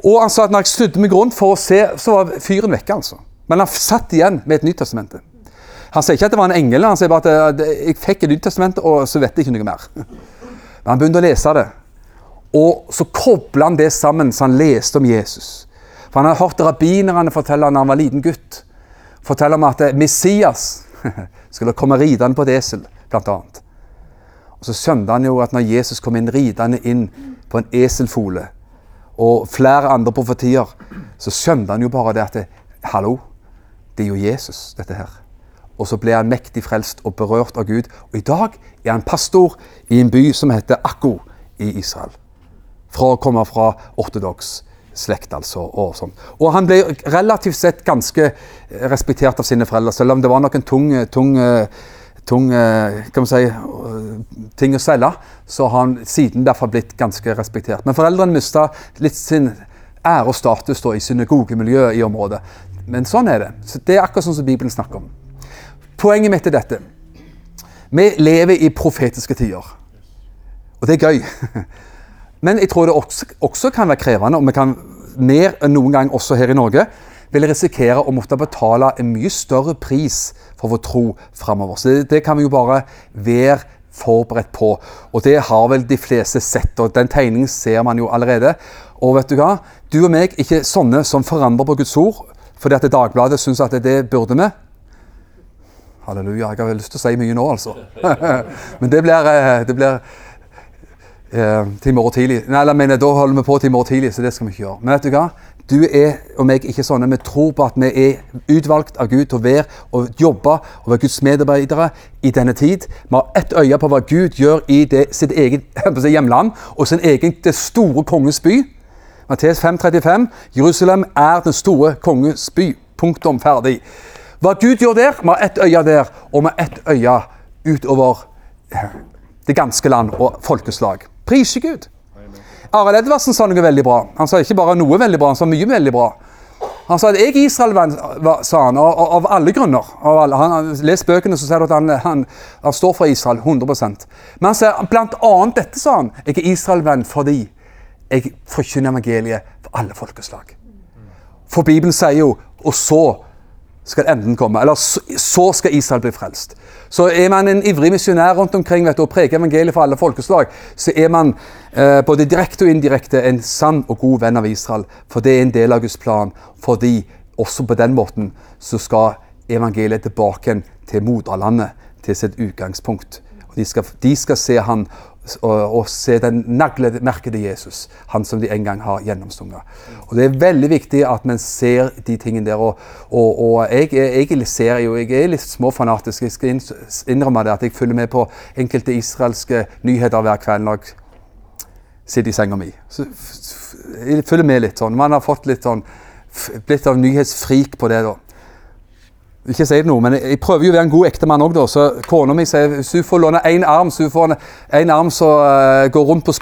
Og han sa at når jeg snudde meg rundt for å se, så var fyren vekke. altså. Men han satt igjen med et Nytestamente. Han sier ikke at det var en engel, han sier bare at jeg fikk et Nytestamente, og så vet jeg ikke noe mer. *laughs* Men han begynte å lese det. Og så kobla han det sammen så han leste om Jesus. For han hadde hørt rabbinerne fortelle når han var liten gutt, fortelle om at Messias *laughs* skulle komme ridende på et esel, annet. Og så skjønte han jo at når Jesus kom inn ridende inn på en eselfole, og flere andre profetier, så skjønte han jo bare det at det, Hallo, det er jo Jesus, dette her. Og så ble han mektig frelst og berørt av Gud. Og i dag er han pastor i en by som heter Akko i Israel. Fra å komme fra ortodoks slekt, altså. Og, sånn. og han ble relativt sett ganske respektert av sine foreldre, selv om det var nok en tung, tung tung si, ting å selge, så har han siden derfor blitt ganske respektert. Men foreldrene mista litt sin ære og status da, i synagogemiljøet i området. Men sånn er det. Så det er akkurat sånn som Bibelen snakker om. Poenget mitt er dette. Vi lever i profetiske tider. Og det er gøy. *laughs* Men jeg tror det også, også kan være krevende, og vi kan mer enn noen gang også her i Norge, vil risikere å måtte betale en mye større pris for vår tro framover. Så det, det, kan vi jo bare være forberedt på. Og det har vel de fleste sett, og den tegningen ser man jo allerede. Og vet du hva? Du og meg er ikke sånne som forandrer på Guds ord fordi at Dagbladet syns at det burde vi. Halleluja. Jeg har vel lyst til å si mye nå, altså. *laughs* Men det blir, eh, det blir til i morgen tidlig. Nei, jeg mener, Da holder vi på til i morgen tidlig, så det skal vi ikke gjøre. Men vet du hva? Du er og meg ikke sånne. Vi tror på at vi er utvalgt av Gud til å være og jobbe og være Guds medarbeidere i denne tid. Vi har ett øye på hva Gud gjør i det, sitt eget *laughs* hjemland og sin egen det store konges by. Matteus 5,35. Jerusalem er den store konges by. Punktum ferdig. Hva Gud gjør der, vi har ett øye der, og vi har ett øye utover det ganske land og folkeslag. Priser Gud. Arild Edvardsen sa noe veldig bra. Han sa ikke bare noe veldig bra, han sa mye veldig bra. Han sa at jeg er Israel-venn, sa han, av, av alle grunner. Av alle. Han lest bøkene, så sier du at han, han, han, står for Israel 100% Men han sier blant annet dette, sa han. Jeg er Israel-venn fordi jeg forkynner evangeliet for alle folkeslag. For Bibelen sier jo Og så skal enden komme. Eller så skal Israel bli frelst. Så er man en ivrig misjonær rundt omkring vet du, og preker evangeliet for alle folkeslag, så er man eh, både direkte og indirekte en sann og god venn av Israel. For det er en del av Guds plan. Fordi også på den måten så skal evangeliet tilbake til moderlandet, til sitt utgangspunkt. Og de skal, de skal se han og se den naglemerkede Jesus, han som de en gang har gjennomstunget. Og Det er veldig viktig at man ser de tingene der. Og, og, og jeg, jeg, ser jo, jeg er litt småfanatisk. Jeg skal innrømme det at jeg følger med på enkelte israelske nyheter hver kveld når jeg sitter i senga mi. Så jeg følger med litt sånn. Man har fått litt sånn, blitt av nyhetsfrik på det. da ikke si det noe, men jeg prøver jo å være en god ektemann òg, da. Så kona mi sier hvis du får låne én arm, så hun får en, arm som uh, går rundt på,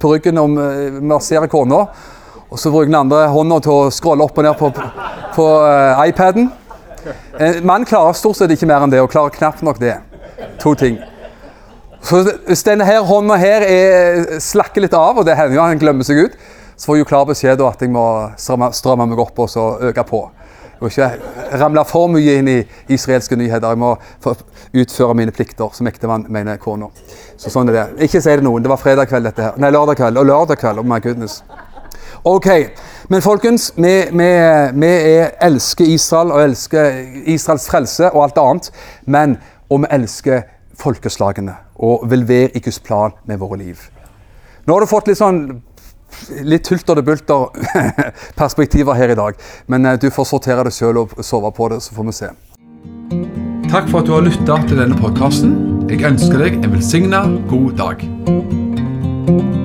på ryggen og uh, masserer kona. Og så bruker den andre hånda til å scrolle opp og ned på, på uh, iPaden. En mann klarer stort sett ikke mer enn det, og klarer knapt nok det. To ting. Så Hvis denne her hånda her er, slakker litt av, og det hender jo han glemmer seg ut, så får jeg jo klar beskjed at jeg må stramme, stramme meg opp og så øke på må ikke ramle for mye inn i israelske nyheter. Jeg må utføre mine plikter som ektemann, mener kona. Så sånn er det. Ikke si det noen. Det var fredag kveld, dette her. Nei, lørdag kveld. Og lørdag kveld. Oh my goodness. OK. Men folkens, vi, vi, vi elsker Israel og elsker Israels frelse og alt annet. Men, og vi elsker folkeslagene og vil være i Guds plan med våre liv. Nå har du fått litt sånn litt hulter det bulter *laughs* perspektiver her i dag. Men eh, du får sortere det sjøl og sove på det, så får vi se. Takk for at du har lytta til denne podkasten. Jeg ønsker deg en velsigna god dag.